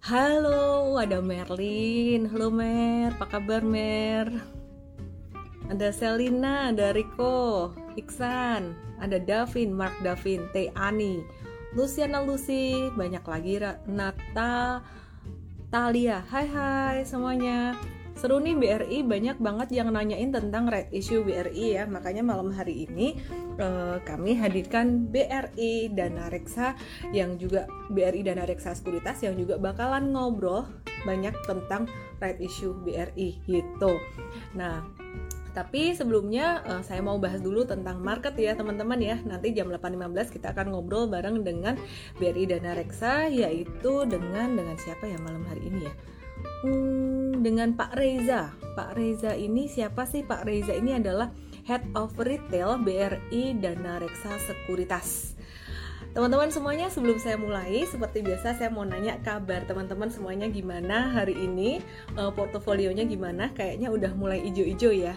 Halo, ada Merlin. Halo Mer, apa kabar Mer? Ada Selina, ada Rico, Iksan, ada Davin, Mark Davin, Teh Ani, Luciana Lucy, banyak lagi Nata, Talia. Hai hai semuanya. Seru nih BRI banyak banget yang nanyain tentang red issue BRI ya. Makanya malam hari ini eh, kami hadirkan BRI Dana Reksa yang juga BRI Dana Reksa Sekuritas yang juga bakalan ngobrol banyak tentang red issue BRI gitu. Nah, tapi sebelumnya uh, saya mau bahas dulu tentang market ya teman-teman ya. Nanti jam 8.15 kita akan ngobrol bareng dengan BRI Dana Reksa yaitu dengan dengan siapa ya malam hari ini ya? Hmm, dengan Pak Reza. Pak Reza ini siapa sih? Pak Reza ini adalah Head of Retail BRI Dana Reksa Sekuritas. Teman-teman semuanya sebelum saya mulai seperti biasa saya mau nanya kabar teman-teman semuanya gimana hari ini? Uh, portofolionya gimana? Kayaknya udah mulai ijo-ijo ya.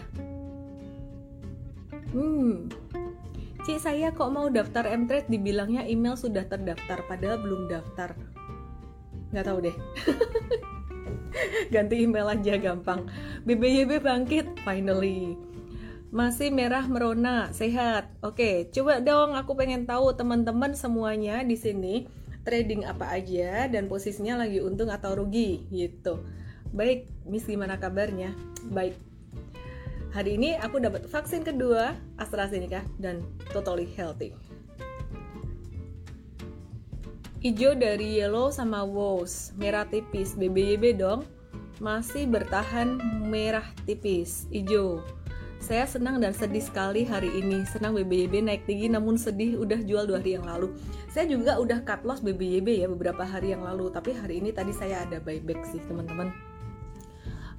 Hmm. Cik saya kok mau daftar M-Trade dibilangnya email sudah terdaftar padahal belum daftar. Nggak tahu deh ganti email aja gampang. BBYB bangkit finally. Masih merah merona sehat. Oke coba dong aku pengen tahu teman-teman semuanya di sini trading apa aja dan posisinya lagi untung atau rugi gitu. Baik Miss gimana kabarnya? Baik. Hari ini aku dapat vaksin kedua AstraZeneca dan totally healthy Hijau dari yellow sama wows, merah tipis, BBYB dong. Masih bertahan merah tipis, hijau. Saya senang dan sedih sekali hari ini. Senang BBYB naik tinggi namun sedih udah jual dua hari yang lalu. Saya juga udah cut loss BBYB ya beberapa hari yang lalu. Tapi hari ini tadi saya ada buyback sih teman-teman.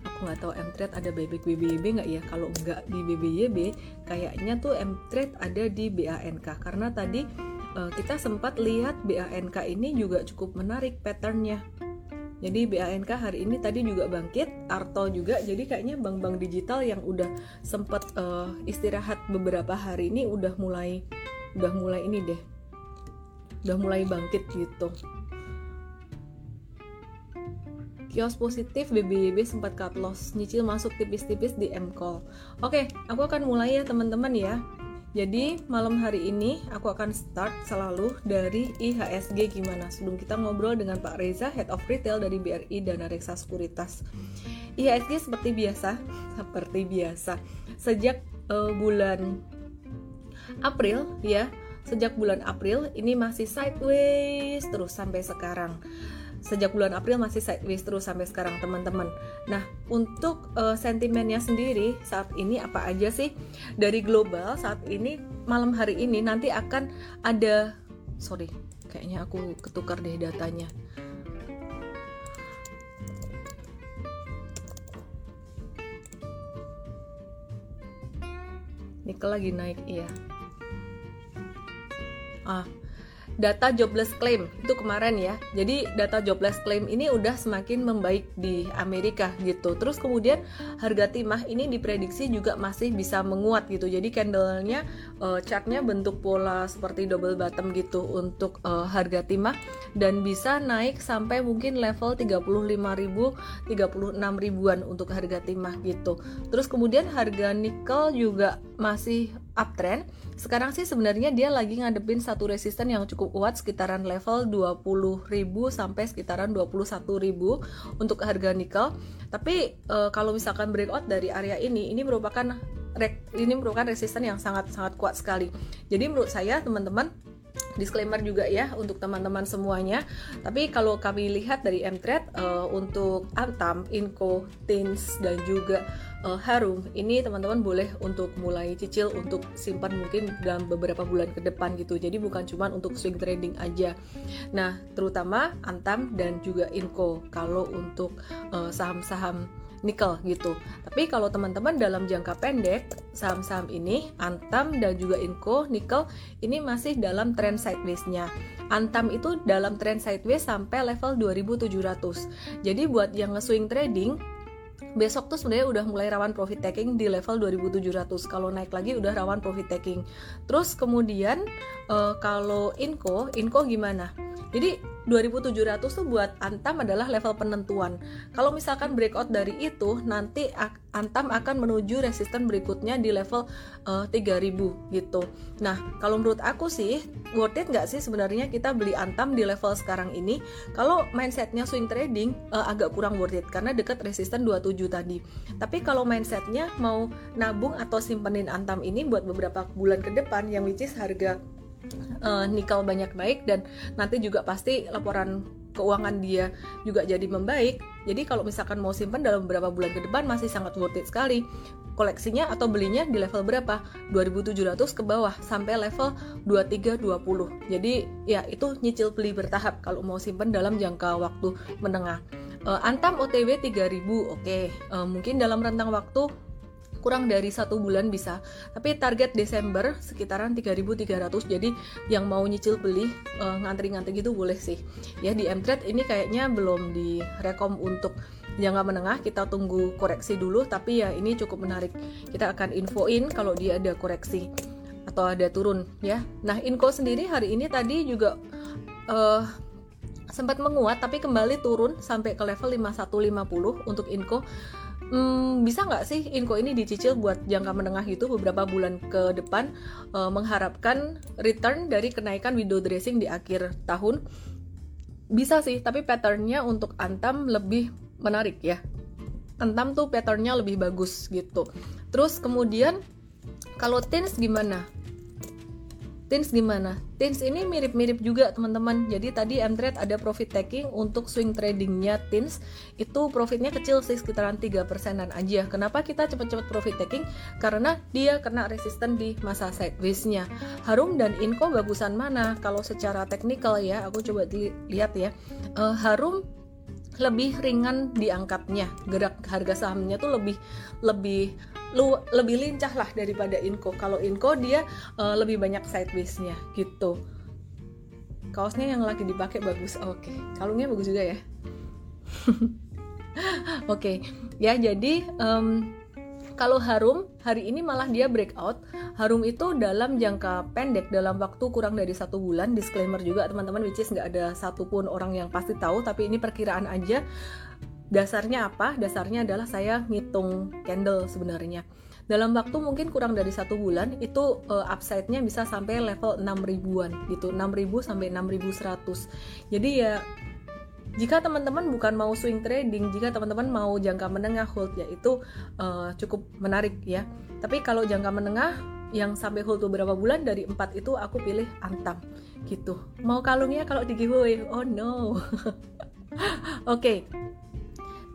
Aku nggak tahu M-Trade ada buyback BBYB nggak ya? Kalau nggak di BBYB, kayaknya tuh M-Trade ada di BANK. Karena tadi uh, kita sempat lihat BANK ini juga cukup menarik patternnya. Jadi BANK hari ini tadi juga bangkit, Arto juga. Jadi kayaknya bank-bank digital yang udah sempat uh, istirahat beberapa hari ini udah mulai udah mulai ini deh. Udah mulai bangkit gitu. Kios positif BBYB sempat cut loss, nyicil masuk tipis-tipis di M-Call. Oke, aku akan mulai ya teman-teman ya. Jadi malam hari ini aku akan start selalu dari IHSG gimana sebelum kita ngobrol dengan Pak Reza Head of Retail dari BRI Dana Reksa Sekuritas. IHSG seperti biasa, seperti biasa. Sejak uh, bulan April ya, sejak bulan April ini masih sideways terus sampai sekarang sejak bulan April masih sideways terus sampai sekarang teman-teman. Nah, untuk uh, sentimennya sendiri saat ini apa aja sih dari global saat ini malam hari ini nanti akan ada sorry kayaknya aku ketukar deh datanya. Nikel lagi naik iya. Ah, data jobless claim itu kemarin ya. Jadi data jobless claim ini udah semakin membaik di Amerika gitu. Terus kemudian harga timah ini diprediksi juga masih bisa menguat gitu. Jadi candlenya uh, chartnya bentuk pola seperti double bottom gitu untuk uh, harga timah dan bisa naik sampai mungkin level 35.000 36 ribuan untuk harga timah gitu. Terus kemudian harga nikel juga masih uptrend. Sekarang sih sebenarnya dia lagi ngadepin satu resisten yang cukup kuat sekitaran level 20.000 sampai sekitaran 21.000 untuk harga nikel. Tapi e, kalau misalkan breakout dari area ini, ini merupakan ini merupakan resisten yang sangat sangat kuat sekali. Jadi menurut saya teman-teman disclaimer juga ya untuk teman-teman semuanya. Tapi kalau kami lihat dari Mtrade uh, untuk Antam, Inco, Tins dan juga uh, Harum ini teman-teman boleh untuk mulai cicil untuk simpan mungkin dalam beberapa bulan ke depan gitu. Jadi bukan cuma untuk swing trading aja. Nah, terutama Antam dan juga Inco kalau untuk uh, saham-saham nikel gitu. Tapi kalau teman-teman dalam jangka pendek, saham-saham ini, Antam dan juga Inco, nikel, ini masih dalam trend sideways-nya. Antam itu dalam trend sideways sampai level 2700. Jadi buat yang nge-swing trading, besok tuh sebenarnya udah mulai rawan profit taking di level 2700 kalau naik lagi udah rawan profit taking. Terus kemudian uh, kalau Inco Inco gimana? Jadi 2700 tuh buat Antam adalah level penentuan. Kalau misalkan breakout dari itu, nanti Antam akan menuju resisten berikutnya di level uh, eh, 3000 gitu. Nah, kalau menurut aku sih, worth it nggak sih sebenarnya kita beli Antam di level sekarang ini? Kalau mindsetnya swing trading, uh, agak kurang worth it karena dekat resisten 27 tadi. Tapi kalau mindsetnya mau nabung atau simpenin Antam ini buat beberapa bulan ke depan, yang which is harga uh, nikel banyak naik dan nanti juga pasti laporan keuangan dia juga jadi membaik. Jadi kalau misalkan mau simpan dalam beberapa bulan ke depan masih sangat worth it sekali. Koleksinya atau belinya di level berapa? 2700 ke bawah sampai level 2320. Jadi ya itu nyicil beli bertahap kalau mau simpan dalam jangka waktu menengah. Uh, Antam OTW 3000, oke. Okay. Uh, eh, mungkin dalam rentang waktu kurang dari satu bulan bisa. Tapi target Desember sekitaran 3.300 jadi yang mau nyicil beli uh, ngantri-ngantri gitu boleh sih. Ya di Mtrade ini kayaknya belum direkom untuk jangka menengah. Kita tunggu koreksi dulu tapi ya ini cukup menarik. Kita akan infoin kalau dia ada koreksi atau ada turun ya. Nah Inco sendiri hari ini tadi juga uh, sempat menguat tapi kembali turun sampai ke level 5150 untuk Inco hmm, bisa nggak sih Inco ini dicicil buat jangka menengah itu beberapa bulan ke depan uh, mengharapkan return dari kenaikan window dressing di akhir tahun? Bisa sih tapi patternnya untuk Antam lebih menarik ya. Antam tuh patternnya lebih bagus gitu. Terus kemudian kalau Tins gimana Tins gimana? Tins ini mirip-mirip juga teman-teman. Jadi tadi M-Trade ada profit taking untuk swing tradingnya Tins itu profitnya kecil sih sekitaran 3 persenan aja. Kenapa kita cepet-cepet profit taking? Karena dia kena resisten di masa sideways-nya. Harum dan Inco bagusan mana? Kalau secara teknikal ya, aku coba lihat ya. Uh, Harum lebih ringan diangkatnya gerak harga sahamnya tuh lebih lebih lu lebih lincah lah daripada Inco kalau Inco dia uh, lebih banyak sidewaysnya gitu kaosnya yang lagi dipakai bagus oke okay. kalungnya bagus juga ya oke okay. ya jadi um, kalau Harum hari ini malah dia breakout. Harum itu dalam jangka pendek, dalam waktu kurang dari satu bulan. Disclaimer juga teman-teman, which is nggak ada satupun orang yang pasti tahu, tapi ini perkiraan aja. Dasarnya apa? Dasarnya adalah saya ngitung candle sebenarnya. Dalam waktu mungkin kurang dari satu bulan itu uh, upside-nya bisa sampai level 6 ribuan gitu, 6000 sampai 6100. Jadi ya jika teman-teman bukan mau swing trading, jika teman-teman mau jangka menengah hold ya itu uh, cukup menarik ya. Tapi kalau jangka menengah yang sampai hold beberapa bulan dari empat itu aku pilih antam gitu. Mau kalungnya kalau di giveaway? Oh no. Oke. okay.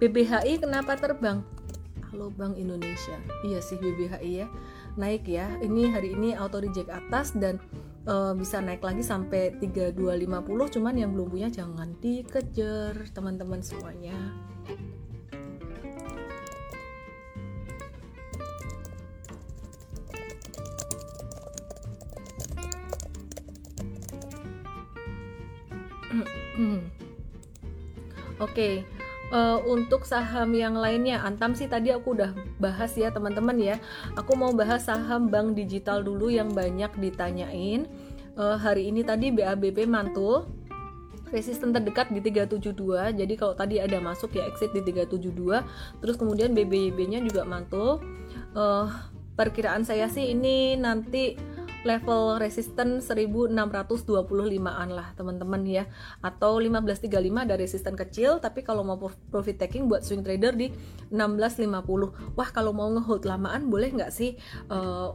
BBHI kenapa terbang? Halo Bank Indonesia. Iya sih BBHI ya. Naik ya. Ini hari ini auto reject atas dan uh, bisa naik lagi sampai 3250 cuman yang belum punya jangan dikejar teman-teman semuanya Oke, uh, untuk saham yang lainnya Antam sih tadi aku udah bahas ya teman-teman ya. Aku mau bahas saham bank digital dulu yang banyak ditanyain. Uh, hari ini tadi BABP mantul. Resisten terdekat di 372 jadi kalau tadi ada masuk ya exit di 372 terus kemudian BBYB nya juga mantul. Uh, perkiraan saya sih ini nanti level resisten 1625-an lah teman-teman ya. Atau 1535 ada resisten kecil tapi kalau mau profit taking buat swing trader di 1650 wah kalau mau ngehold lamaan boleh nggak sih uh,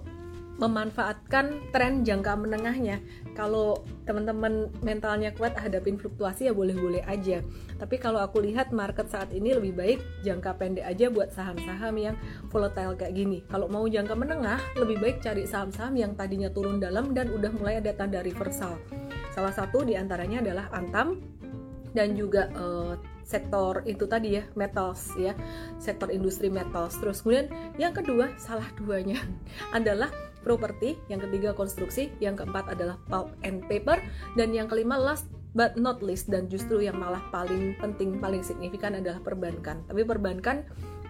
memanfaatkan tren jangka menengahnya. Kalau teman-teman mentalnya kuat hadapin fluktuasi ya boleh-boleh aja. Tapi kalau aku lihat market saat ini lebih baik jangka pendek aja buat saham-saham yang volatile kayak gini. Kalau mau jangka menengah, lebih baik cari saham-saham yang tadinya turun dalam dan udah mulai ada tanda reversal. Salah satu di antaranya adalah Antam dan juga uh, sektor itu tadi ya metals ya sektor industri metals terus kemudian yang kedua salah duanya adalah properti, yang ketiga konstruksi, yang keempat adalah pulp and paper, dan yang kelima last but not least dan justru yang malah paling penting, paling signifikan adalah perbankan. Tapi perbankan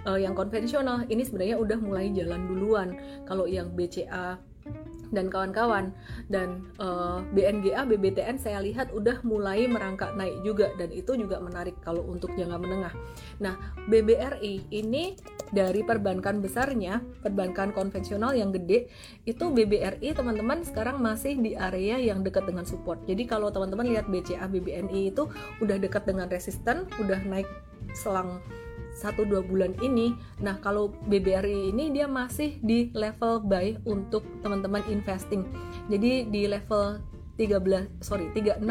uh, yang konvensional ini sebenarnya udah mulai jalan duluan. Kalau yang BCA dan kawan-kawan dan uh, eh, BNGA BBTN saya lihat udah mulai merangkak naik juga dan itu juga menarik kalau untuk jangka menengah. Nah, BBRI ini dari perbankan besarnya, perbankan konvensional yang gede, itu BBRI teman-teman sekarang masih di area yang dekat dengan support. Jadi kalau teman-teman lihat BCA BBNI itu udah dekat dengan resisten, udah naik selang satu dua bulan ini. Nah, kalau BBRI ini dia masih di level buy untuk teman-teman investing. Jadi di level 13 sorry 3650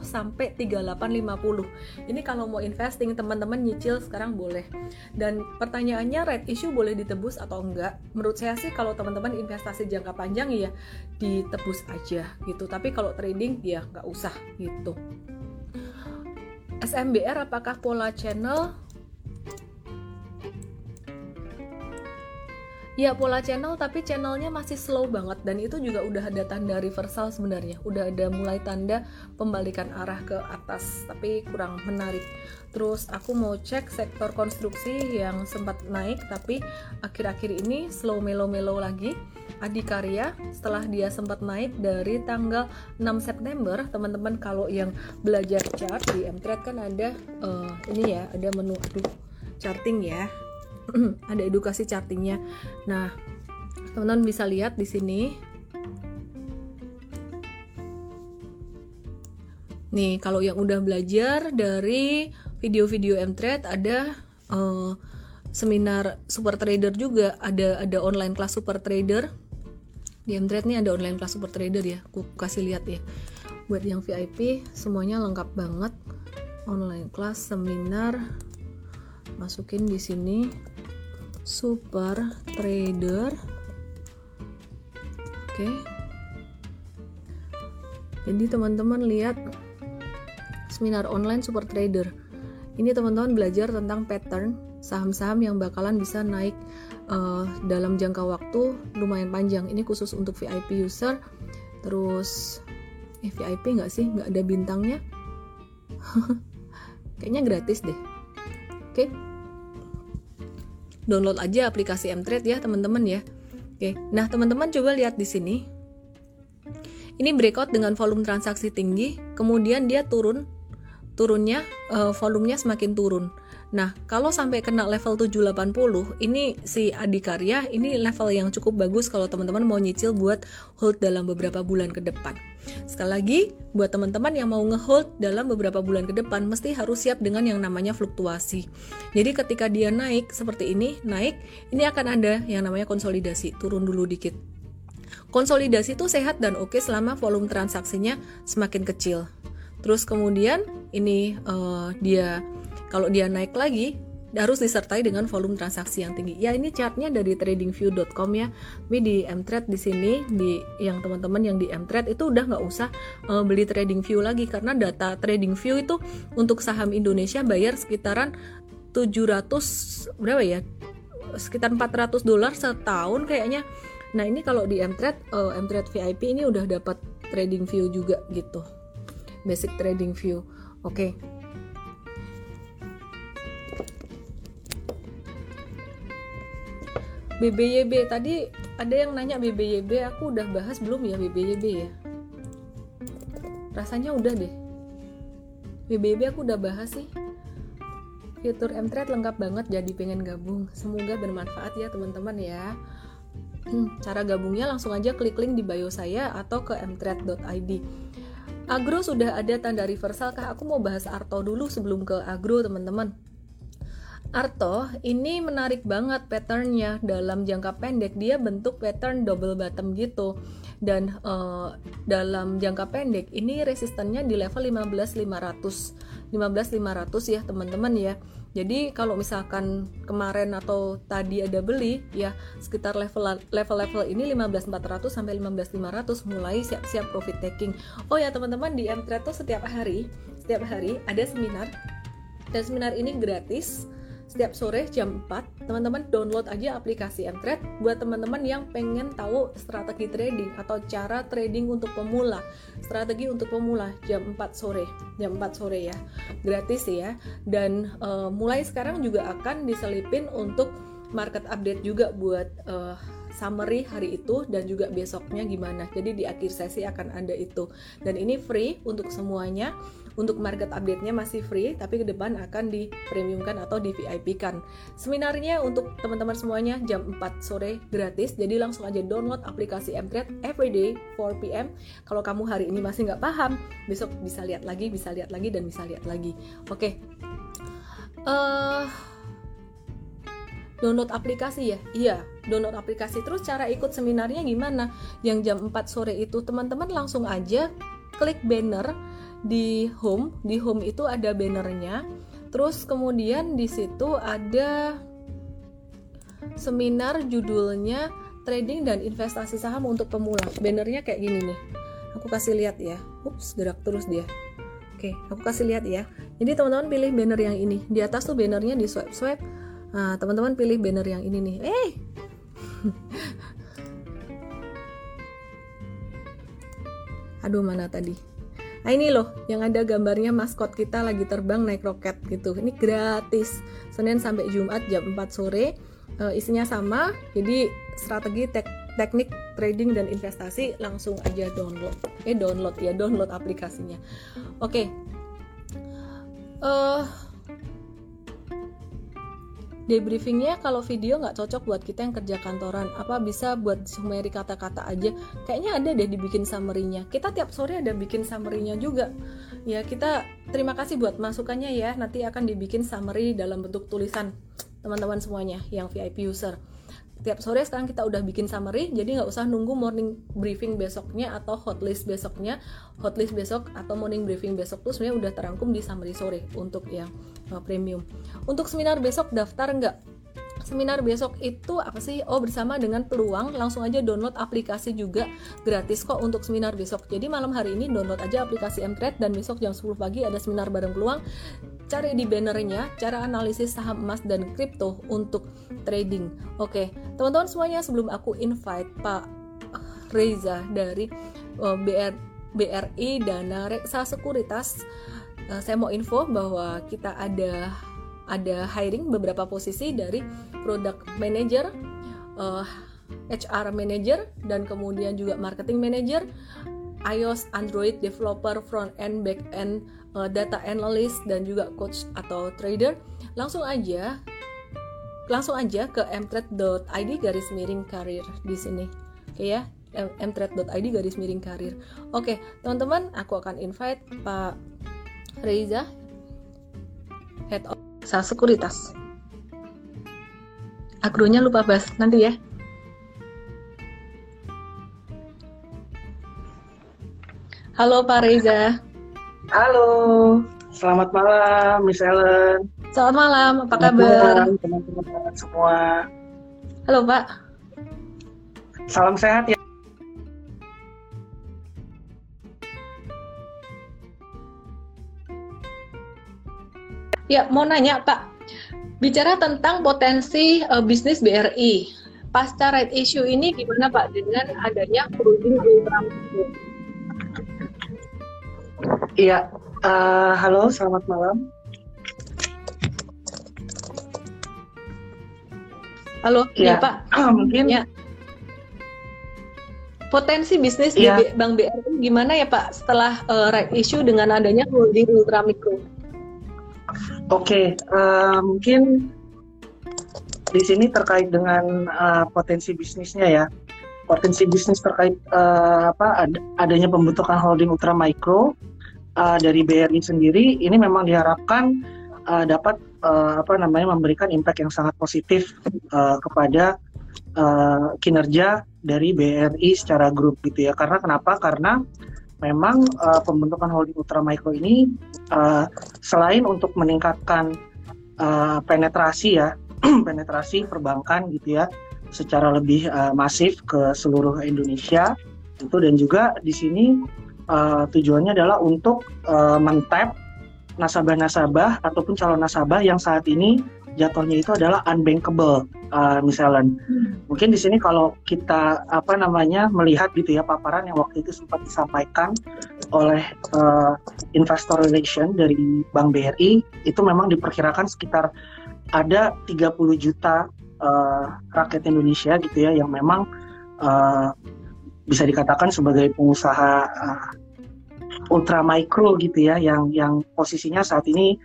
sampai 3850 ini kalau mau investing teman-teman nyicil sekarang boleh. Dan pertanyaannya red issue boleh ditebus atau enggak? Menurut saya sih kalau teman-teman investasi jangka panjang ya ditebus aja gitu. Tapi kalau trading ya nggak usah gitu. SMBR apakah pola channel ya pola channel tapi channelnya masih slow banget. Dan itu juga udah ada tanda reversal sebenarnya. Udah ada mulai tanda pembalikan arah ke atas tapi kurang menarik. Terus aku mau cek sektor konstruksi yang sempat naik tapi akhir-akhir ini slow melo-melo lagi. Adikarya setelah dia sempat naik dari tanggal 6 September teman-teman kalau yang belajar chart di Mtrade kan ada uh, ini ya ada menu aduh charting ya ada edukasi chartingnya. Nah, teman-teman bisa lihat di sini. Nih, kalau yang udah belajar dari video-video Mtrade ada uh, seminar super trader juga, ada ada online kelas super trader. Di Mtrade nih ada online kelas super trader ya. Aku kasih lihat ya. Buat yang VIP semuanya lengkap banget. Online kelas, seminar, masukin di sini super trader. Oke. Jadi teman-teman lihat seminar online super trader. Ini teman-teman belajar tentang pattern saham-saham yang bakalan bisa naik uh, dalam jangka waktu lumayan panjang. Ini khusus untuk VIP user. Terus eh VIP nggak sih? Nggak ada bintangnya? Kayaknya gratis deh. Oke. okay download aja aplikasi Mtrade ya teman-teman ya. Oke, nah teman-teman coba lihat di sini. Ini breakout dengan volume transaksi tinggi, kemudian dia turun, turunnya uh, volumenya semakin turun. Nah, kalau sampai kena level 780, ini si Adikarya ini level yang cukup bagus kalau teman-teman mau nyicil buat hold dalam beberapa bulan ke depan. Sekali lagi, buat teman-teman yang mau ngehold dalam beberapa bulan ke depan, mesti harus siap dengan yang namanya fluktuasi. Jadi ketika dia naik seperti ini, naik, ini akan ada yang namanya konsolidasi, turun dulu dikit. Konsolidasi itu sehat dan oke selama volume transaksinya semakin kecil. Terus kemudian ini uh, dia kalau dia naik lagi, harus disertai dengan volume transaksi yang tinggi. Ya ini chartnya dari tradingview.com ya. Tapi di Mtrade di sini di yang teman-teman yang di Mtrade itu udah nggak usah uh, beli TradingView lagi karena data TradingView itu untuk saham Indonesia bayar sekitaran 700 berapa ya? Sekitar 400 dolar setahun kayaknya. Nah, ini kalau di Mtrade uh, Mtrade VIP ini udah dapat TradingView juga gitu. Basic TradingView. Oke. Okay. BBYB tadi ada yang nanya BBYB aku udah bahas belum ya BBYB ya? Rasanya udah deh. BBYB aku udah bahas sih. Fitur Mtrade lengkap banget jadi pengen gabung. Semoga bermanfaat ya teman-teman ya. Hmm, cara gabungnya langsung aja klik link di bio saya atau ke mtrade.id Agro sudah ada tanda reversal kah? Aku mau bahas Arto dulu sebelum ke Agro teman-teman Arto ini menarik banget patternnya. Dalam jangka pendek dia bentuk pattern double bottom gitu. Dan uh, dalam jangka pendek ini resistennya di level 15500 15500 ya teman-teman ya. Jadi kalau misalkan kemarin atau tadi ada beli ya sekitar level level level ini 15400 sampai 15500 mulai siap-siap profit taking. Oh ya teman-teman di Mtrade tuh setiap hari setiap hari ada seminar. Dan seminar ini gratis setiap sore jam 4 teman-teman download aja aplikasi Mtrade buat teman-teman yang pengen tahu strategi trading atau cara trading untuk pemula. Strategi untuk pemula jam 4 sore. Jam 4 sore ya. Gratis ya. Dan uh, mulai sekarang juga akan diselipin untuk market update juga buat uh, summary hari itu dan juga besoknya gimana. Jadi di akhir sesi akan ada itu. Dan ini free untuk semuanya. Untuk market update-nya masih free, tapi ke depan akan di premiumkan atau di VIP kan. Seminarnya untuk teman-teman semuanya jam 4 sore gratis. Jadi langsung aja download aplikasi Mtrade everyday 4 PM. Kalau kamu hari ini masih nggak paham, besok bisa lihat lagi, bisa lihat lagi dan bisa lihat lagi. Oke. Okay. Uh, eh, download aplikasi ya iya download aplikasi terus cara ikut seminarnya gimana? Yang jam 4 sore itu teman-teman langsung aja klik banner di home. Di home itu ada bannernya. Terus kemudian di situ ada seminar judulnya trading dan investasi saham untuk pemula. Bannernya kayak gini nih. Aku kasih lihat ya. Ups gerak terus dia. Oke aku kasih lihat ya. Jadi teman-teman pilih banner yang ini. Di atas tuh bannernya di swipe swipe Nah, teman-teman pilih banner yang ini nih. Eh. Aduh, mana tadi? Nah ini loh, yang ada gambarnya maskot kita lagi terbang naik roket gitu. Ini gratis, Senin sampai Jumat jam 4 sore. E, isinya sama, jadi strategi tek teknik trading dan investasi langsung aja download. Eh download ya, download aplikasinya. Oke. Okay. Uh, debriefingnya kalau video nggak cocok buat kita yang kerja kantoran apa bisa buat summary kata-kata aja? Kayaknya ada deh dibikin summary-nya. Kita tiap sore ada bikin summary-nya juga. Ya kita terima kasih buat masukannya ya. Nanti akan dibikin summary dalam bentuk tulisan teman-teman semuanya yang VIP user tiap sore sekarang kita udah bikin summary jadi nggak usah nunggu morning briefing besoknya atau hotlist besoknya hotlist besok atau morning briefing besok tuh sebenarnya udah terangkum di summary sore untuk yang uh, premium untuk seminar besok daftar nggak seminar besok itu apa sih? Oh bersama dengan peluang langsung aja download aplikasi juga gratis kok untuk seminar besok. Jadi malam hari ini download aja aplikasi Mtrade dan besok jam 10 pagi ada seminar bareng peluang. Cari di bannernya cara analisis saham emas dan kripto untuk trading. Oke, teman-teman semuanya sebelum aku invite Pak Reza dari eh, BR BRI Dana Reksa Sekuritas uh, saya mau info bahwa kita ada ada hiring beberapa posisi dari product manager, uh, eh, HR manager, dan kemudian juga marketing manager, iOS, Android developer, front end, back end, uh, data analyst, dan juga coach atau trader. Langsung aja, langsung aja ke mtrade.id garis miring karir di sini. Oke ya, mtrade.id garis miring karir. Oke, teman-teman, aku akan invite Pak Reza, Head of Sal Sekuritas. Agronya lupa bahas nanti ya. Halo Pak Reza. Halo, selamat malam Miss Ellen. Selamat malam, apa selamat kabar? Teman-teman semua. Halo Pak. Salam sehat ya. Ya, mau nanya Pak, bicara tentang potensi uh, bisnis BRI, pasca right issue ini gimana Pak dengan adanya holding ultra Iya, uh, halo, selamat malam. Halo, ya, ya Pak. mungkin ya. Potensi bisnis ya. di Bank BRI gimana ya Pak setelah uh, right issue dengan adanya holding ultra mikro? Oke, okay, uh, eh, mungkin di sini terkait dengan uh, potensi bisnisnya ya. Potensi bisnis terkait uh, apa ad adanya pembentukan holding ultra micro uh, dari BRI sendiri ini memang diharapkan uh, dapat uh, apa namanya memberikan impact yang sangat positif uh, kepada uh, kinerja dari BRI secara grup gitu ya. Karena kenapa? Karena memang uh, pembentukan holding ultra micro ini uh, selain untuk meningkatkan uh, penetrasi ya penetrasi perbankan gitu ya secara lebih uh, masif ke seluruh Indonesia itu dan juga di sini uh, tujuannya adalah untuk uh, mentap nasabah-nasabah ataupun calon nasabah yang saat ini jatuhnya itu adalah unbankable uh, misalnya. Hmm. Mungkin di sini kalau kita apa namanya melihat gitu ya paparan yang waktu itu sempat disampaikan oleh uh, investor relation dari Bank BRI itu memang diperkirakan sekitar ada 30 juta uh, rakyat Indonesia gitu ya yang memang uh, bisa dikatakan sebagai pengusaha uh, ultra mikro gitu ya yang yang posisinya saat ini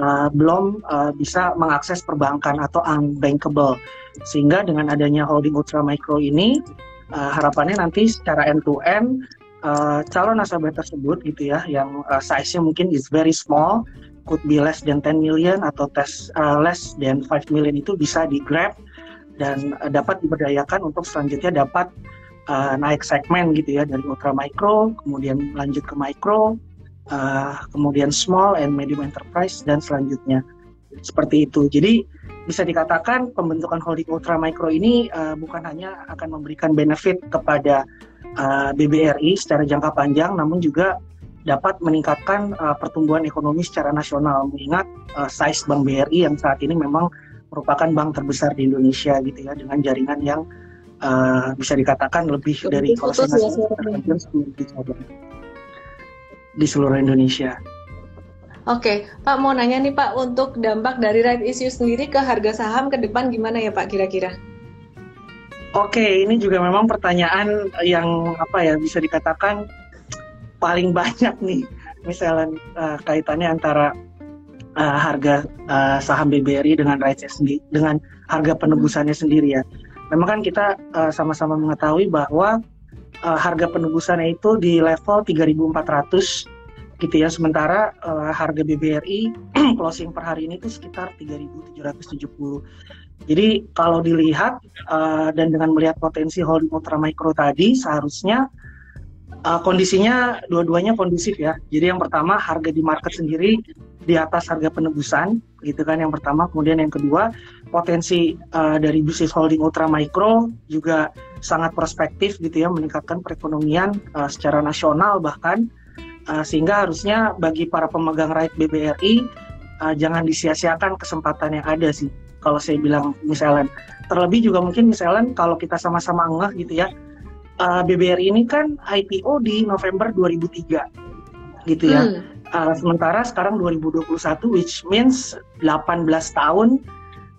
uh, belum uh, bisa mengakses perbankan atau unbankable. Sehingga dengan adanya holding ultra mikro ini uh, harapannya nanti secara end to end uh, calon nasabah tersebut gitu ya yang uh, size-nya mungkin is very small could be less than 10 million atau tes uh, less than 5 million itu bisa di grab dan uh, dapat diberdayakan untuk selanjutnya dapat uh, naik segmen gitu ya dari ultra micro, kemudian lanjut ke micro, uh, kemudian small and medium enterprise dan selanjutnya seperti itu. Jadi bisa dikatakan pembentukan holding ultra micro ini uh, bukan hanya akan memberikan benefit kepada uh, BBRI secara jangka panjang, namun juga dapat meningkatkan uh, pertumbuhan ekonomi secara nasional. Mengingat uh, size Bank BRI yang saat ini memang merupakan bank terbesar di Indonesia gitu ya dengan jaringan yang uh, bisa dikatakan lebih dari kalau saya di seluruh Indonesia. Oke, Pak mau nanya nih Pak untuk dampak dari right issue sendiri ke harga saham ke depan gimana ya Pak kira-kira? Oke, ini juga memang pertanyaan yang apa ya bisa dikatakan paling banyak nih, misalnya uh, kaitannya antara uh, harga uh, saham BBRI dengan rights sendiri, dengan harga penebusannya sendiri ya memang kan kita uh, sama-sama mengetahui bahwa uh, harga penebusannya itu di level 3.400 gitu ya. Sementara uh, harga BBRI closing per hari ini itu sekitar 3.770 jadi kalau dilihat uh, dan dengan melihat potensi holding ultra micro tadi seharusnya uh, kondisinya dua-duanya kondusif ya. Jadi yang pertama harga di market sendiri di atas harga penebusan gitu kan yang pertama. Kemudian yang kedua potensi uh, dari bisnis holding ultra mikro juga sangat prospektif gitu ya meningkatkan perekonomian uh, secara nasional bahkan. Uh, sehingga harusnya bagi para pemegang right BBRI uh, jangan disia-siakan kesempatan yang ada sih kalau saya bilang misalnya terlebih juga mungkin misalnya kalau kita sama-sama ngeh gitu ya uh, BBRI ini kan IPO di November 2003 gitu ya. Hmm. Uh, sementara sekarang 2021 which means 18 tahun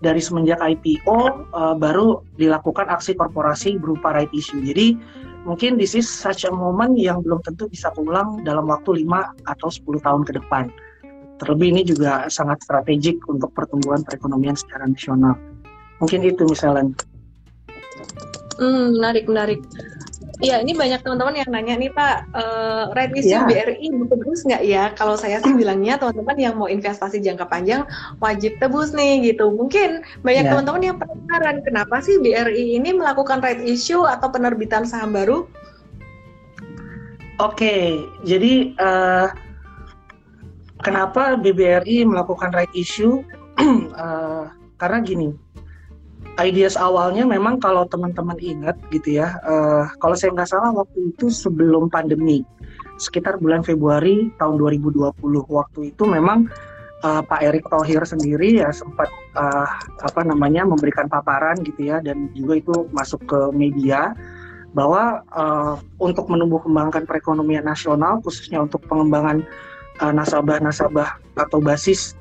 dari semenjak IPO uh, baru dilakukan aksi korporasi berupa right issue. Jadi mungkin this is such a moment yang belum tentu bisa pulang dalam waktu 5 atau 10 tahun ke depan. Terlebih ini juga sangat strategik untuk pertumbuhan perekonomian secara nasional. Mungkin itu misalnya. Hmm, menarik, menarik. Iya, ini banyak teman-teman yang nanya nih Pak, uh, red issue yeah. BRI tebus nggak ya? Kalau saya sih bilangnya teman-teman yang mau investasi jangka panjang wajib tebus nih gitu. Mungkin banyak yeah. teman-teman yang penasaran kenapa sih BRI ini melakukan red issue atau penerbitan saham baru? Oke, okay, jadi uh, kenapa BBRI melakukan right issue? uh, karena gini, ideas awalnya memang kalau teman-teman ingat gitu ya, uh, kalau saya nggak salah waktu itu sebelum pandemi, sekitar bulan Februari tahun 2020 waktu itu memang uh, Pak Erick Thohir sendiri ya sempat uh, apa namanya memberikan paparan gitu ya dan juga itu masuk ke media bahwa uh, untuk menumbuh kembangkan perekonomian nasional khususnya untuk pengembangan nasabah-nasabah uh, atau basis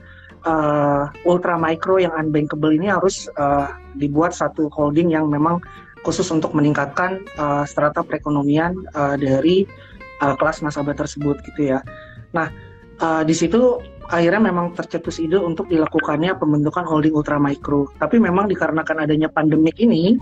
uh, ultra micro yang unbankable ini harus uh, dibuat satu holding yang memang khusus untuk meningkatkan uh, strata perekonomian uh, dari uh, kelas nasabah tersebut gitu ya. Nah uh, di situ akhirnya memang tercetus ide untuk dilakukannya pembentukan holding ultra micro. Tapi memang dikarenakan adanya pandemik ini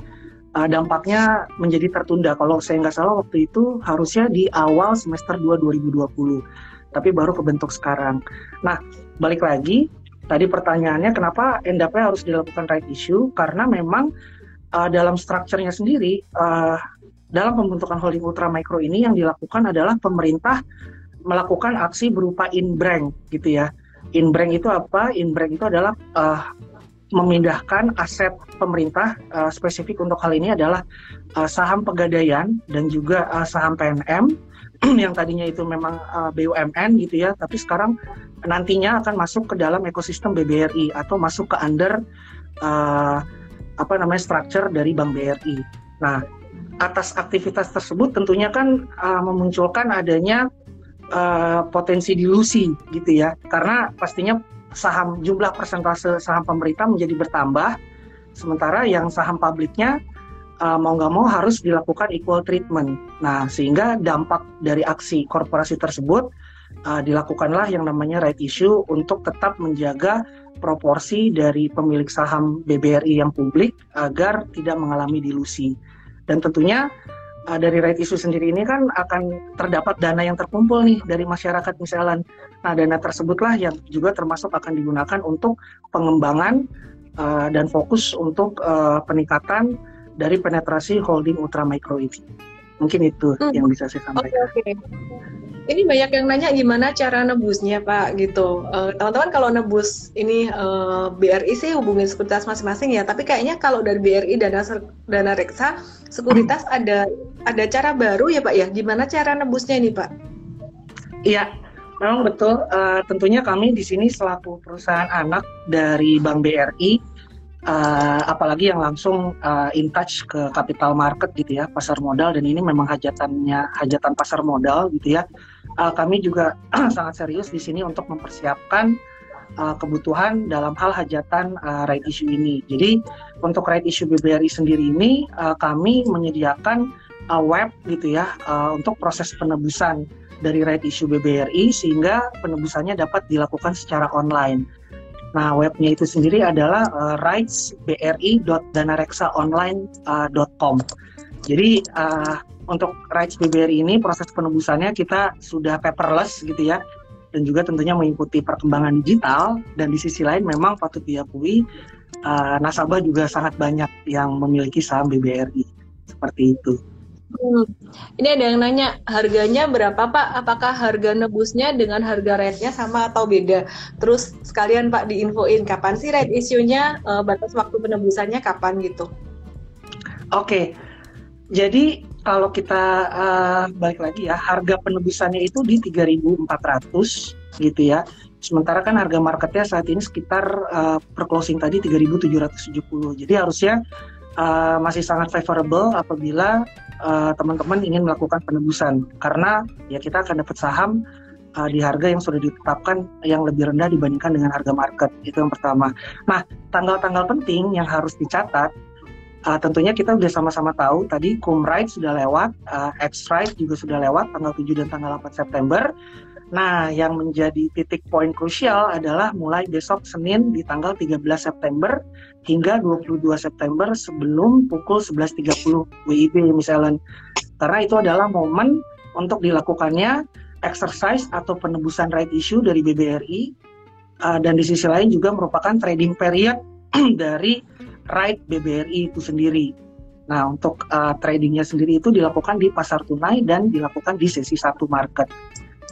uh, dampaknya menjadi tertunda. Kalau saya nggak salah waktu itu harusnya di awal semester 2 2020, tapi baru kebentuk sekarang. Nah balik lagi Tadi pertanyaannya kenapa NDP harus dilakukan right issue? Karena memang uh, dalam strukturnya sendiri, uh, dalam pembentukan holding ultra mikro ini yang dilakukan adalah pemerintah melakukan aksi berupa in-bank gitu ya. In-bank itu apa? In-bank itu adalah uh, memindahkan aset pemerintah uh, spesifik untuk hal ini adalah uh, saham pegadaian dan juga uh, saham PNM yang tadinya itu memang uh, BUMN gitu ya, tapi sekarang nantinya akan masuk ke dalam ekosistem BBRI atau masuk ke under uh, apa namanya structure dari Bank BRI. Nah, atas aktivitas tersebut tentunya kan uh, memunculkan adanya uh, potensi dilusi gitu ya, karena pastinya saham jumlah persentase saham pemerintah menjadi bertambah sementara yang saham publiknya uh, mau nggak mau harus dilakukan equal treatment. Nah, sehingga dampak dari aksi korporasi tersebut uh, dilakukanlah yang namanya right issue untuk tetap menjaga proporsi dari pemilik saham BBRI yang publik agar tidak mengalami dilusi. Dan tentunya uh, dari right issue sendiri ini kan akan terdapat dana yang terkumpul nih dari masyarakat misalnya. Nah, dana tersebutlah yang juga termasuk akan digunakan untuk pengembangan uh, dan fokus untuk uh, peningkatan dari penetrasi holding ultra micro ini. Mungkin itu hmm. yang bisa saya sampaikan. Oke, okay, okay. Ini banyak yang nanya gimana cara nebusnya Pak gitu. teman teman-teman kalau nebus ini uh, BRI sih hubungin sekuritas masing-masing ya. Tapi kayaknya kalau dari BRI dana dana reksa sekuritas ada ada cara baru ya Pak ya. Gimana cara nebusnya ini Pak? Iya, memang betul. Uh, tentunya kami di sini selaku perusahaan anak dari Bank BRI uh, apalagi yang langsung uh, in touch ke capital market gitu ya pasar modal. Dan ini memang hajatannya hajatan pasar modal gitu ya. Uh, kami juga sangat serius di sini untuk mempersiapkan uh, kebutuhan dalam hal hajatan uh, right issue ini. Jadi untuk right issue BBRI sendiri ini uh, kami menyediakan uh, web gitu ya uh, untuk proses penebusan dari right issue BBRI sehingga penebusannya dapat dilakukan secara online. Nah, webnya itu sendiri adalah uh, rightsbri.danareksaonline.com. Uh, Jadi uh, untuk rights BBRI ini proses penebusannya kita sudah paperless gitu ya dan juga tentunya mengikuti perkembangan digital dan di sisi lain memang patut diakui uh, nasabah juga sangat banyak yang memiliki saham BBRI seperti itu. Hmm. Ini ada yang nanya harganya berapa Pak? Apakah harga nebusnya dengan harga rate-nya sama atau beda? Terus sekalian Pak diinfoin kapan sih rate issue-nya, uh, batas waktu penebusannya kapan gitu? Oke, okay. jadi kalau kita uh, balik lagi ya, harga penebusannya itu di 3.400 gitu ya. Sementara kan harga marketnya saat ini sekitar uh, per closing tadi 3.770. Jadi harusnya uh, masih sangat favorable apabila uh, teman-teman ingin melakukan penebusan karena ya kita akan dapat saham uh, di harga yang sudah ditetapkan yang lebih rendah dibandingkan dengan harga market itu yang pertama. Nah tanggal-tanggal penting yang harus dicatat uh, tentunya kita sudah sama-sama tahu tadi cum ride sudah lewat, uh, X ride juga sudah lewat tanggal 7 dan tanggal 8 September. Nah, yang menjadi titik poin krusial adalah mulai besok Senin di tanggal 13 September hingga 22 September sebelum pukul 11.30 WIB misalnya. Karena itu adalah momen untuk dilakukannya exercise atau penebusan right issue dari BBRI uh, dan di sisi lain juga merupakan trading period dari right BBRI itu sendiri. Nah, untuk uh, tradingnya sendiri itu dilakukan di pasar tunai dan dilakukan di sesi satu market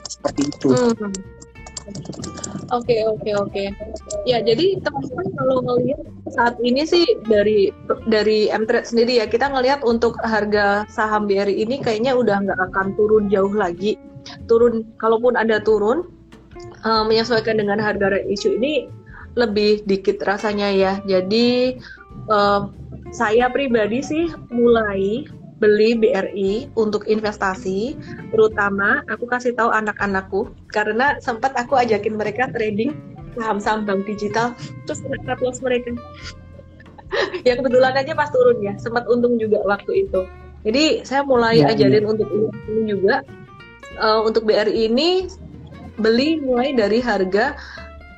seperti itu. Hmm. Oke oke oke. Ya jadi teman-teman kalau ngelihat saat ini sih dari dari Mtrade sendiri ya kita ngelihat untuk harga saham BRI ini kayaknya udah nggak akan turun jauh lagi. Turun kalaupun ada turun uh, menyesuaikan dengan harga isu ini lebih dikit rasanya ya. Jadi uh, saya pribadi sih mulai beli BRI untuk investasi, terutama aku kasih tahu anak-anakku karena sempat aku ajakin mereka trading saham-saham bank digital, terus cut loss mereka. yang kebetulan aja pas turun ya, sempat untung juga waktu itu. Jadi saya mulai ya, ajarin ya. untuk ini juga uh, untuk BRI ini beli mulai dari harga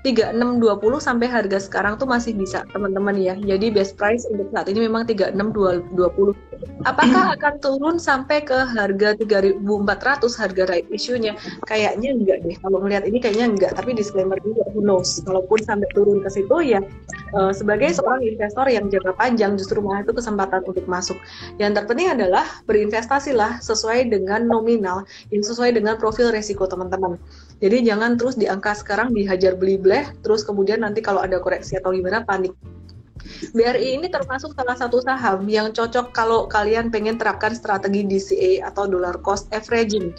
3620 sampai harga sekarang tuh masih bisa teman-teman ya. Jadi best price untuk saat ini memang 3620. Apakah akan turun sampai ke harga 3400 harga right issue-nya? Kayaknya enggak deh. Kalau melihat ini kayaknya enggak, tapi disclaimer juga who knows. Kalaupun sampai turun ke situ ya uh, sebagai seorang investor yang jangka panjang justru malah itu kesempatan untuk masuk. Yang terpenting adalah berinvestasilah sesuai dengan nominal yang sesuai dengan profil resiko teman-teman. Jadi jangan terus di angka sekarang dihajar beli bleh, terus kemudian nanti kalau ada koreksi atau gimana panik. BRI ini termasuk salah satu saham yang cocok kalau kalian pengen terapkan strategi DCA atau dollar cost averaging.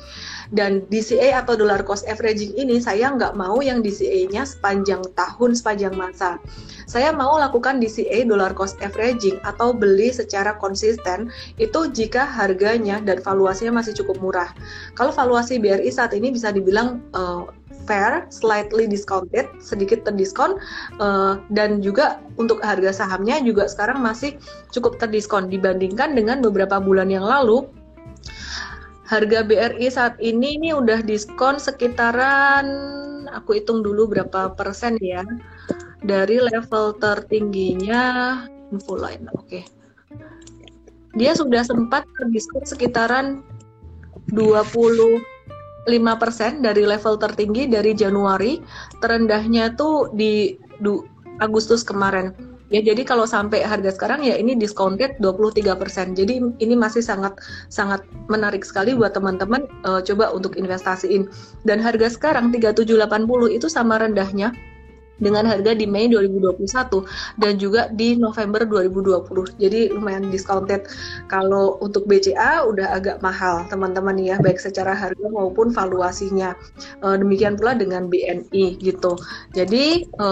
Dan DCA atau dollar cost averaging ini saya nggak mau yang DCA-nya sepanjang tahun, sepanjang masa. Saya mau lakukan DCA dollar cost averaging atau beli secara konsisten itu jika harganya dan valuasinya masih cukup murah. Kalau valuasi BRI saat ini bisa dibilang uh, fair, slightly discounted, sedikit terdiskon, uh, dan juga untuk harga sahamnya juga sekarang masih cukup terdiskon dibandingkan dengan beberapa bulan yang lalu. Harga BRI saat ini ini udah diskon sekitaran, aku hitung dulu berapa persen ya, dari level tertingginya info lain, oke. Okay. Dia sudah sempat terdiskon sekitaran 20 5% dari level tertinggi dari Januari, terendahnya tuh di du, Agustus kemarin. Ya, jadi kalau sampai harga sekarang ya ini discounted 23%. Jadi ini masih sangat sangat menarik sekali buat teman-teman uh, coba untuk investasiin. Dan harga sekarang 3780 itu sama rendahnya dengan harga di Mei 2021 dan juga di November 2020. Jadi lumayan discounted. Kalau untuk BCA udah agak mahal teman-teman ya, baik secara harga maupun valuasinya. E, demikian pula dengan BNI gitu. Jadi e,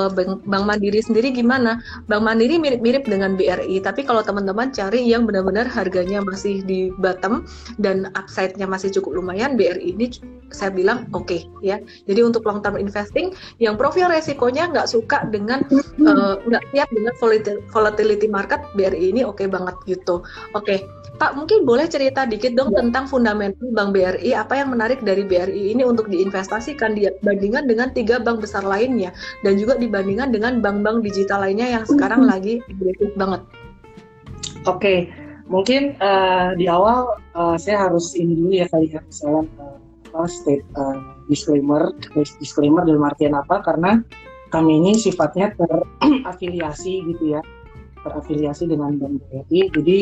Bank Mandiri sendiri gimana? Bank Mandiri mirip-mirip dengan BRI, tapi kalau teman-teman cari yang benar-benar harganya masih di bottom dan upside-nya masih cukup lumayan, BRI ini saya bilang oke okay, ya. Jadi untuk long term investing yang profil resikonya nggak suka dengan eh, nggak uh, siap dengan volatility market BRI ini oke okay banget gitu. Oke, okay. Pak mungkin boleh cerita dikit dong ya. tentang fundamental Bank BRI apa yang menarik dari BRI ini untuk diinvestasikan dibandingkan dengan tiga bank besar lainnya dan juga dibandingkan dengan bank-bank digital lainnya yang sekarang mm-hmm. lagi agresif banget. Oke, okay. mungkin uh, di awal uh, saya harus ini dulu ya kali ya misalnya uh, state uh, disclaimer disclaimer dalam artian apa karena kami ini sifatnya terafiliasi gitu ya. Terafiliasi dengan Bank BRI jadi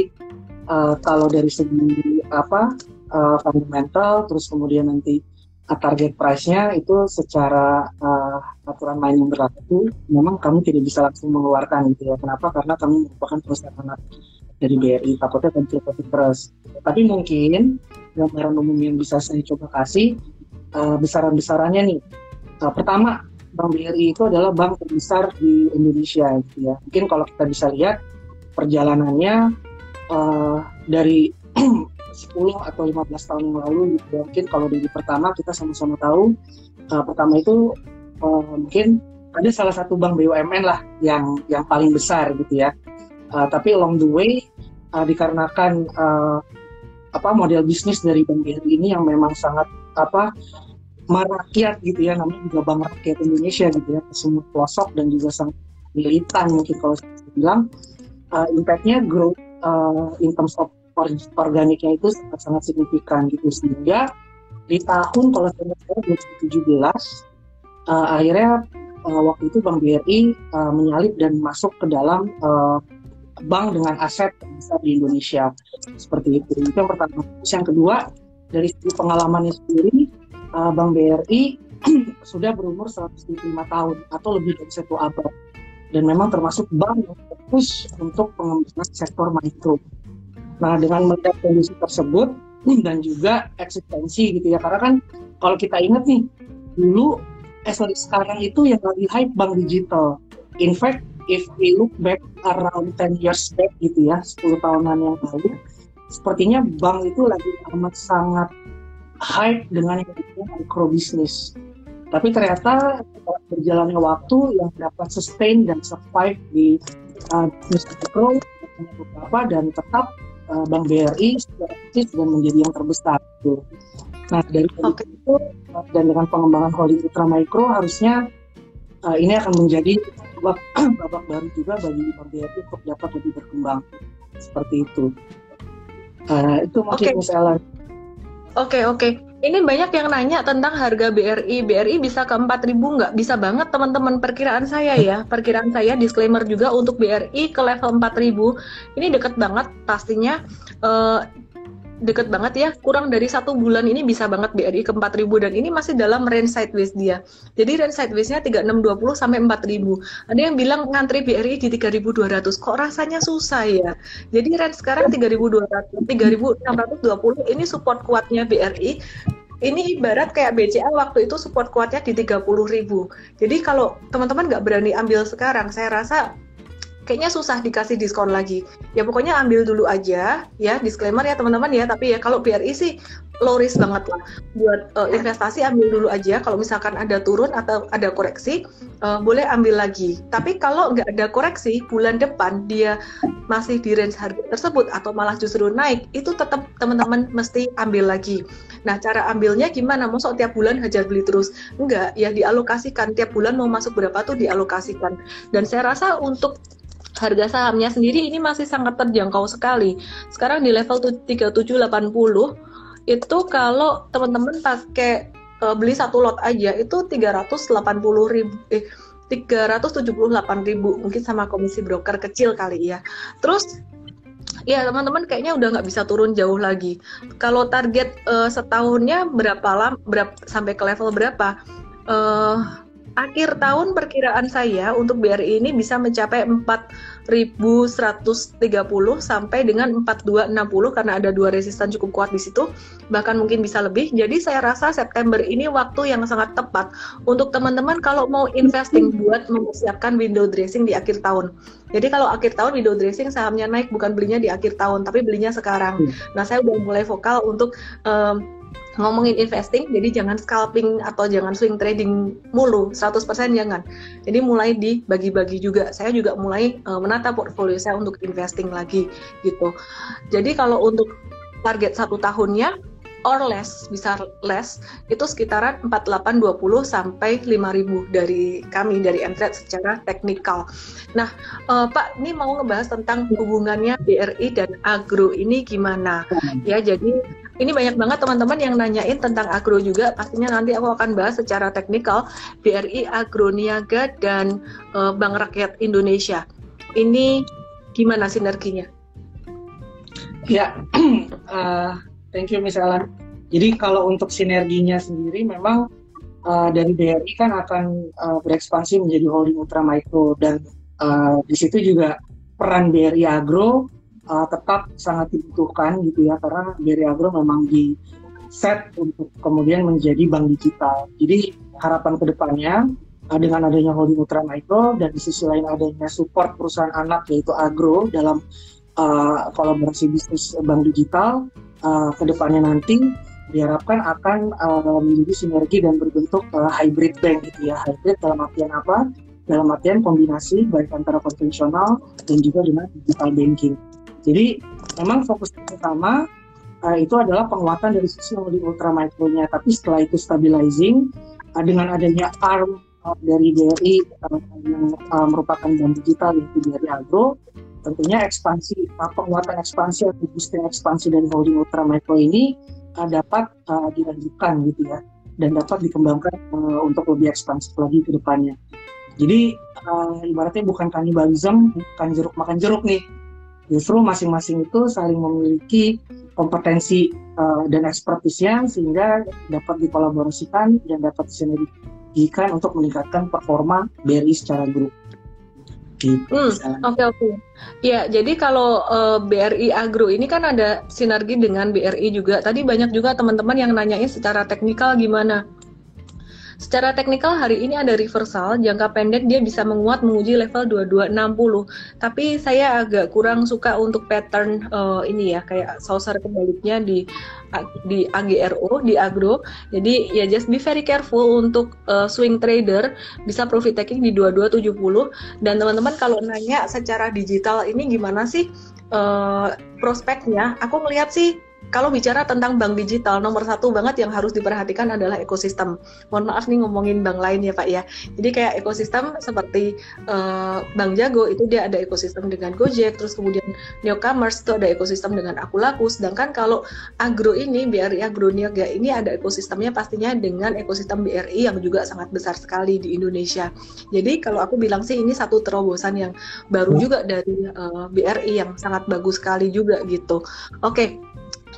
uh, kalau dari segi apa uh, fundamental terus kemudian nanti uh, target price-nya itu secara uh, aturan main yang berlaku memang kami tidak bisa langsung mengeluarkan gitu ya. Kenapa? Karena kami merupakan perusahaan dari BRI takutnya konflik terus. Tapi mungkin gambaran umum yang bisa saya coba kasih uh, besaran-besarannya nih. Uh, pertama Bank BRI itu adalah bank terbesar di Indonesia gitu ya. Mungkin kalau kita bisa lihat perjalanannya uh, dari 10 atau 15 tahun yang lalu gitu ya. Mungkin kalau dari pertama kita sama-sama tahu uh, pertama itu uh, mungkin ada salah satu bank BUMN lah yang yang paling besar gitu ya. Uh, tapi along the way uh, dikarenakan uh, apa model bisnis dari Bank BRI ini yang memang sangat apa merakyat gitu ya namanya juga bank rakyat Indonesia gitu ya semua pelosok dan juga sangat militan mungkin kalau saya bilang. Uh, impactnya growth uh, in terms of organiknya itu sangat sangat signifikan gitu. Sehingga di tahun kalau saya salah 2017 uh, akhirnya uh, waktu itu Bank BRI uh, menyalip dan masuk ke dalam uh, bank dengan aset besar di Indonesia. Seperti itu. Itu yang pertama. Terus yang kedua dari segi pengalamannya sendiri uh, Bank BRI sudah berumur 105 tahun atau lebih dari satu abad dan memang termasuk bank yang fokus untuk pengembangan sektor mikro. Nah dengan melihat kondisi tersebut dan juga eksistensi gitu ya karena kan kalau kita ingat nih dulu eh sorry, sekarang itu yang lagi hype bank digital. In fact if we look back around 10 years back gitu ya 10 tahunan yang lalu sepertinya bank itu lagi amat sangat hype dengan business. Tapi ternyata berjalannya waktu yang dapat sustain dan survive di uh, mikro beberapa dan tetap uh, Bank BRI sudah aktif dan menjadi yang terbesar. Gitu. Nah dari okay. itu uh, dan dengan pengembangan holding ultra mikro harusnya uh, ini akan menjadi babak, babak baru juga bagi Bank BRI untuk dapat lebih berkembang seperti itu. Uh, itu mungkin okay. misalnya Oke okay, oke. Okay. Ini banyak yang nanya tentang harga BRI. BRI bisa ke 4000 nggak? Bisa banget teman-teman. Perkiraan saya ya. Perkiraan saya disclaimer juga untuk BRI ke level 4000. Ini deket banget pastinya. Uh, deket banget ya. Kurang dari satu bulan ini bisa banget BRI ke 4000 dan ini masih dalam range sideways dia. Jadi range sidewaysnya 3620 sampai 4000 ada yang bilang ngantri BRI di 3200 kok rasanya susah ya? Jadi range sekarang 3200 3620 ini support kuatnya BRI ini ibarat kayak BCA waktu itu support kuatnya di 30.000. Jadi kalau teman-teman nggak berani ambil sekarang, saya rasa kayaknya susah dikasih diskon lagi. Ya pokoknya ambil dulu aja ya disclaimer ya teman-teman ya. Tapi ya kalau BRI sih low risk banget lah buat uh, investasi ambil dulu aja. Kalau misalkan ada turun atau ada koreksi uh, boleh ambil lagi. Tapi kalau nggak ada koreksi bulan depan dia masih di range harga tersebut atau malah justru naik itu tetap teman-teman mesti ambil lagi. Nah, cara ambilnya gimana? Mau tiap bulan hajar beli terus? Enggak, ya dialokasikan. Tiap bulan mau masuk berapa tuh dialokasikan. Dan saya rasa untuk harga sahamnya sendiri ini masih sangat terjangkau sekali. Sekarang di level 3780 itu kalau teman-teman pakai uh, beli satu lot aja itu 380 ribu eh 378 ribu mungkin sama komisi broker kecil kali ya. Terus ya teman-teman kayaknya udah nggak bisa turun jauh lagi. Kalau target uh, setahunnya berapa lama, berapa sampai ke level berapa? Uh, akhir tahun perkiraan saya untuk BRI ini bisa mencapai 4.130 sampai dengan 4.260 karena ada dua resistan cukup kuat di situ. Bahkan mungkin bisa lebih. Jadi saya rasa September ini waktu yang sangat tepat untuk teman-teman kalau mau investing buat mempersiapkan window dressing di akhir tahun. Jadi kalau akhir tahun window dressing sahamnya naik bukan belinya di akhir tahun tapi belinya sekarang. Hmm. nah saya udah mulai vokal untuk um, ngomongin investing, jadi jangan scalping atau jangan swing trading mulu, 100% jangan. Jadi mulai dibagi-bagi juga. Saya juga mulai uh, menata portfolio saya untuk investing lagi gitu. Jadi kalau untuk target satu tahunnya or less, bisa less, itu sekitaran 4820 sampai 5000 dari kami dari Mtrade secara teknikal. Nah, uh, Pak, ini mau ngebahas tentang hubungannya BRI dan agro ini gimana? Ya, jadi ini banyak banget teman-teman yang nanyain tentang agro juga. Pastinya nanti aku akan bahas secara teknikal BRI Agro Niaga dan uh, Bank Rakyat Indonesia. Ini gimana sinerginya? Ya, uh, thank you Miss Ellen. Jadi kalau untuk sinerginya sendiri memang uh, dari BRI kan akan uh, berekspansi menjadi holding ultra micro dan uh, di situ juga peran BRI Agro uh, tetap sangat dibutuhkan gitu ya karena BRI Agro memang di set untuk kemudian menjadi bank digital. Jadi harapan ke depannya uh, dengan adanya holding ultra micro dan di sisi lain adanya support perusahaan anak yaitu agro dalam uh, kolaborasi bisnis bank digital uh, ke depannya nanti diharapkan akan uh, menjadi sinergi dan berbentuk uh, hybrid bank gitu ya. Hybrid dalam artian apa? Dalam artian kombinasi baik antara konvensional dan juga dengan digital banking jadi memang fokus pertama uh, itu adalah penguatan dari sisi holding ultra mikronya. Tapi setelah itu stabilizing uh, dengan adanya arm uh, dari BRI uh, yang uh, merupakan bank digital yaitu BRI Agro, tentunya ekspansi uh, penguatan ekspansi atau boosting ekspansi dari holding ultra mikro ini uh, dapat uh, dilanjutkan gitu ya dan dapat dikembangkan uh, untuk lebih ekspansif lagi ke depannya. Jadi uh, ibaratnya bukan kanibalisme, bukan jeruk makan jeruk nih, justru masing-masing itu saling memiliki kompetensi uh, dan ekspertisnya sehingga dapat dikolaborasikan dan dapat disinergikan untuk meningkatkan performa BRI secara grup. Gitu, hmm, oke oke. Okay. Ya, jadi kalau uh, eh, BRI Agro ini kan ada sinergi dengan BRI juga. Tadi banyak juga teman-teman yang nanyain secara teknikal gimana Secara teknikal hari ini ada reversal, jangka pendek dia bisa menguat menguji level 2260. Tapi saya agak kurang suka untuk pattern uh, ini ya, kayak saucer kebaliknya di di AGRO, di agro. Jadi ya just be very careful untuk uh, swing trader bisa profit taking di 2270 dan teman-teman kalau nanya secara digital ini gimana sih uh, prospeknya? Aku melihat sih kalau bicara tentang bank digital, nomor satu banget yang harus diperhatikan adalah ekosistem. Mohon maaf nih ngomongin bank lain ya Pak ya. Jadi kayak ekosistem seperti uh, Bank Jago itu dia ada ekosistem dengan Gojek, terus kemudian Newcomers itu ada ekosistem dengan Akulaku. Sedangkan kalau agro ini BRI Agro Niaga ini ada ekosistemnya pastinya dengan ekosistem BRI yang juga sangat besar sekali di Indonesia. Jadi kalau aku bilang sih ini satu terobosan yang baru juga dari uh, eh, BRI yang sangat bagus sekali juga gitu. Oke. Okay.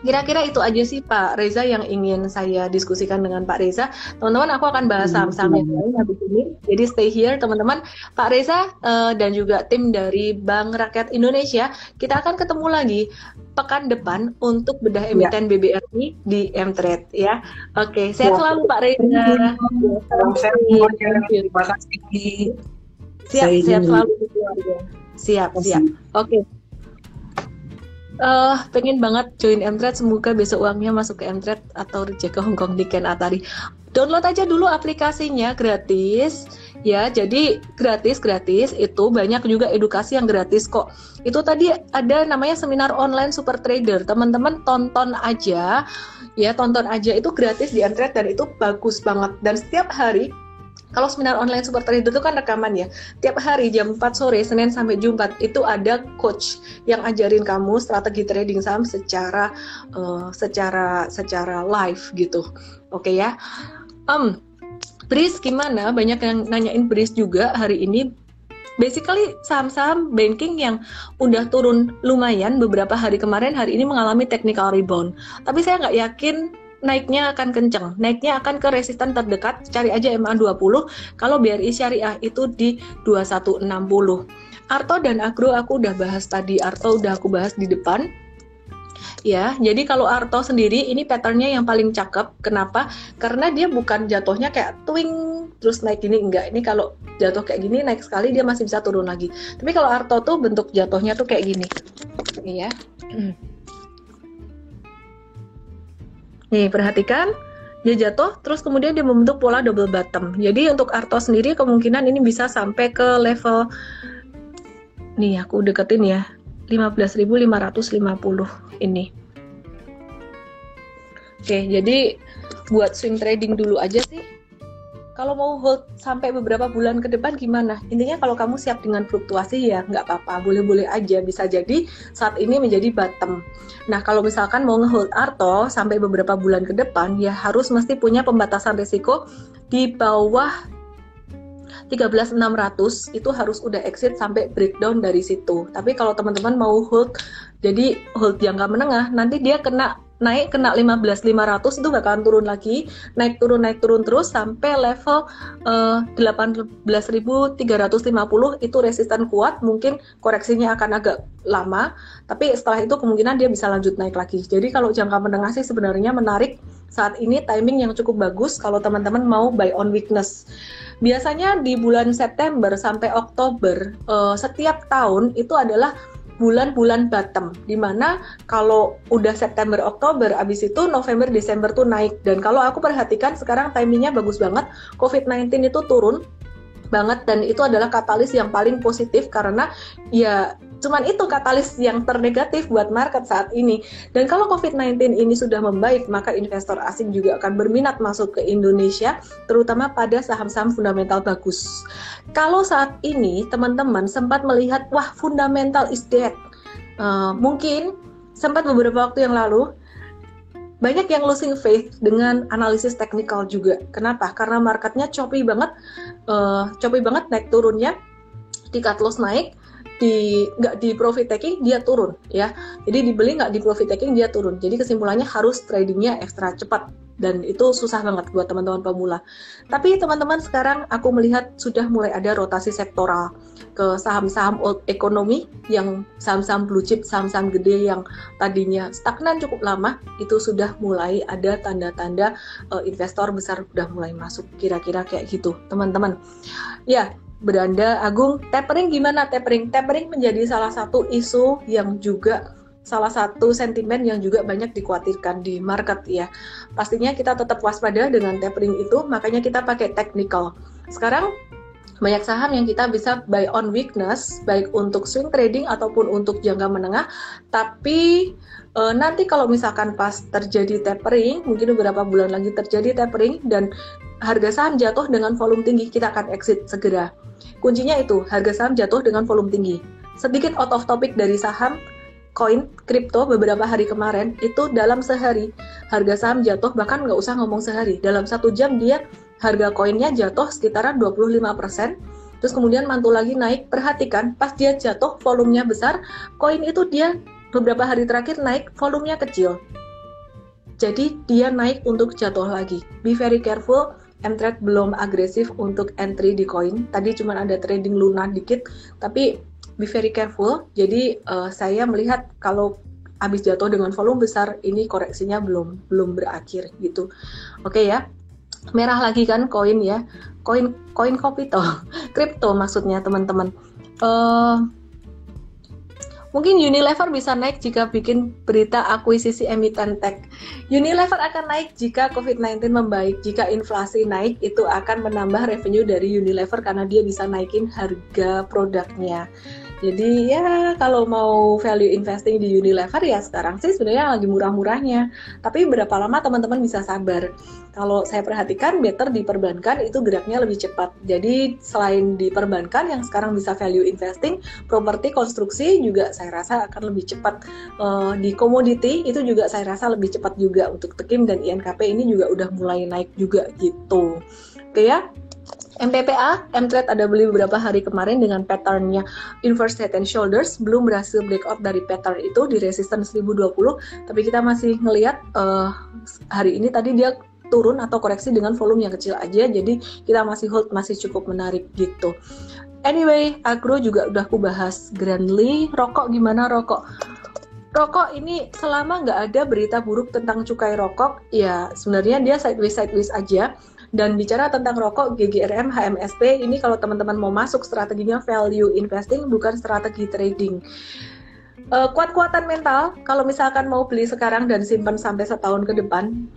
Kira-kira itu aja sih Pak Reza yang ingin saya diskusikan dengan Pak Reza. Teman-teman, aku akan bahas saham-saham yang lain habis ini. Jadi stay here teman-teman. Pak Reza uh, dan juga tim dari Bank Rakyat Indonesia, kita akan ketemu lagi pekan depan untuk bedah ya. emiten ya. BBRI di Mtrade ya. Oke, sehat ya. selalu Pak Reza. Salam sehat semuanya. Terima kasih. Siap, sehat selalu keluarga. siap siap oke okay. Uh, pengen banget join Mtrade semoga besok uangnya masuk ke Mtrade atau reject ke Hongkong di Ken Atari. Download aja dulu aplikasinya gratis. Ya jadi gratis gratis. Itu banyak juga edukasi yang gratis kok. Itu tadi ada namanya seminar online super trader. Teman-teman tonton aja. Ya tonton aja. Itu gratis di Mtrade dan itu bagus banget. Dan setiap hari kalau seminar online super trader itu kan rekaman ya. Tiap hari jam 4 sore Senin sampai Jumat itu ada coach yang ajarin kamu strategi trading saham secara uh, secara secara live gitu. Oke okay ya. Um Bris gimana? Banyak yang nanyain Bris juga hari ini basically saham-saham banking yang udah turun lumayan beberapa hari kemarin hari ini mengalami technical rebound. Tapi saya nggak yakin naiknya akan kenceng, naiknya akan ke resisten terdekat, cari aja MA20, kalau BRI Syariah itu di 2160. Arto dan Agro aku udah bahas tadi, Arto udah aku bahas di depan, ya. Jadi kalau Arto sendiri ini patternnya yang paling cakep. Kenapa? Karena dia bukan jatuhnya kayak twing terus naik gini enggak. Ini kalau jatuh kayak gini naik sekali dia masih bisa turun lagi. Tapi kalau Arto tuh bentuk jatuhnya tuh kayak gini. Iya. Nih, perhatikan dia jatuh terus kemudian dia membentuk pola double bottom. Jadi untuk Arto sendiri kemungkinan ini bisa sampai ke level nih aku deketin ya 15.550 ini. Oke, jadi buat swing trading dulu aja sih kalau mau hold sampai beberapa bulan ke depan gimana? Intinya kalau kamu siap dengan fluktuasi ya nggak apa-apa, boleh-boleh aja. Bisa jadi saat ini menjadi bottom. Nah kalau misalkan mau ngehold Arto sampai beberapa bulan ke depan ya harus mesti punya pembatasan risiko di bawah 13.600 itu harus udah exit sampai breakdown dari situ. Tapi kalau teman-teman mau hold jadi hold jangka menengah nanti dia kena naik kena 15.500 itu bakalan turun lagi. Naik turun naik turun terus sampai level uh, eh, 18.350 itu resisten kuat. Mungkin koreksinya akan agak lama tapi setelah itu kemungkinan dia bisa lanjut naik lagi. Jadi kalau jangka menengah sih sebenarnya menarik. Saat ini timing yang cukup bagus kalau teman-teman mau buy on weakness. Biasanya di bulan September sampai Oktober uh, setiap tahun itu adalah bulan-bulan bottom di mana kalau udah September Oktober abis itu November Desember tuh naik. Dan kalau aku perhatikan sekarang timingnya bagus banget. COVID-19 itu turun banget dan itu adalah katalis yang paling positif karena ya cuman itu katalis yang ternegatif buat market saat ini. Dan kalau COVID-19 ini sudah membaik, maka investor asing juga akan berminat masuk ke Indonesia, terutama pada saham-saham fundamental bagus. Kalau saat ini teman-teman sempat melihat, wah fundamental is dead, uh, mungkin sempat beberapa waktu yang lalu banyak yang losing faith dengan analisis teknikal juga. Kenapa? Karena marketnya choppy banget, uh, choppy banget naik turunnya, cut loss naik, di nggak di profit taking dia turun ya. Jadi dibeli nggak di profit taking dia turun. Jadi kesimpulannya harus tradingnya ekstra cepat. Dan itu susah banget buat teman-teman pemula. Tapi teman-teman sekarang aku melihat sudah mulai ada rotasi sektoral ke saham-saham old economy yang saham-saham blue chip saham-saham gede yang tadinya stagnan cukup lama itu sudah mulai ada tanda-tanda uh, investor besar sudah mulai masuk. Kira-kira kayak gitu teman-teman. Ya beranda Agung tapering gimana? Tapering. Tapering menjadi salah satu isu yang juga salah satu sentimen yang juga banyak dikhawatirkan di market ya. Pastinya kita tetap waspada dengan tapering itu makanya kita pakai technical. Sekarang banyak saham yang kita bisa buy on weakness baik untuk swing trading ataupun untuk jangka menengah. Tapi e, nanti kalau misalkan pas terjadi tapering mungkin beberapa bulan lagi terjadi tapering dan harga saham jatuh dengan volume tinggi kita akan exit segera Kuncinya itu, harga saham jatuh dengan volume tinggi. Sedikit out of topic dari saham, koin, kripto beberapa hari kemarin, itu dalam sehari harga saham jatuh, bahkan nggak usah ngomong sehari. Dalam satu jam dia harga koinnya jatuh sekitaran 25%, terus kemudian mantul lagi naik. Perhatikan, pas dia jatuh volumenya besar, koin itu dia beberapa hari terakhir naik volumenya kecil. Jadi dia naik untuk jatuh lagi. Be very careful Mtrade belum agresif untuk entry di koin. Tadi cuma ada trading Luna dikit, tapi be very careful. Jadi uh, saya melihat kalau habis jatuh dengan volume besar, ini koreksinya belum belum berakhir gitu. Oke okay ya. Merah lagi kan koin ya. Koin koin kopi toh, kripto maksudnya teman-teman. Uh, Mungkin Unilever bisa naik jika bikin berita akuisisi emiten tech. Unilever akan naik jika COVID-19 membaik. Jika inflasi naik, itu akan menambah revenue dari Unilever karena dia bisa naikin harga produknya. Jadi ya kalau mau value investing di Unilever ya sekarang sih sebenarnya lagi murah-murahnya. Tapi berapa lama teman-teman bisa sabar? Kalau saya perhatikan better di perbankan itu geraknya lebih cepat. Jadi selain di perbankan yang sekarang bisa value investing, properti konstruksi juga saya rasa akan lebih cepat. Uh, di komoditi itu juga saya rasa lebih cepat juga untuk Tekim dan INKP ini juga udah mulai naik juga gitu. Oke ya. MPPA, M-Trade ada beli beberapa hari kemarin dengan patternnya inverse head and shoulders, belum berhasil breakout dari pattern itu di resistance 1020, tapi kita masih ngelihat uh, hari ini tadi dia turun atau koreksi dengan volume yang kecil aja, jadi kita masih hold, masih cukup menarik gitu. Anyway, agro juga udah aku bahas grandly, rokok gimana rokok? Rokok ini selama nggak ada berita buruk tentang cukai rokok, ya sebenarnya dia sideways sideways aja dan bicara tentang rokok GGRM HMSP ini kalau teman-teman mau masuk strateginya value investing bukan strategi trading. Uh, kuat-kuatan mental kalau misalkan mau beli sekarang dan simpan sampai setahun ke depan,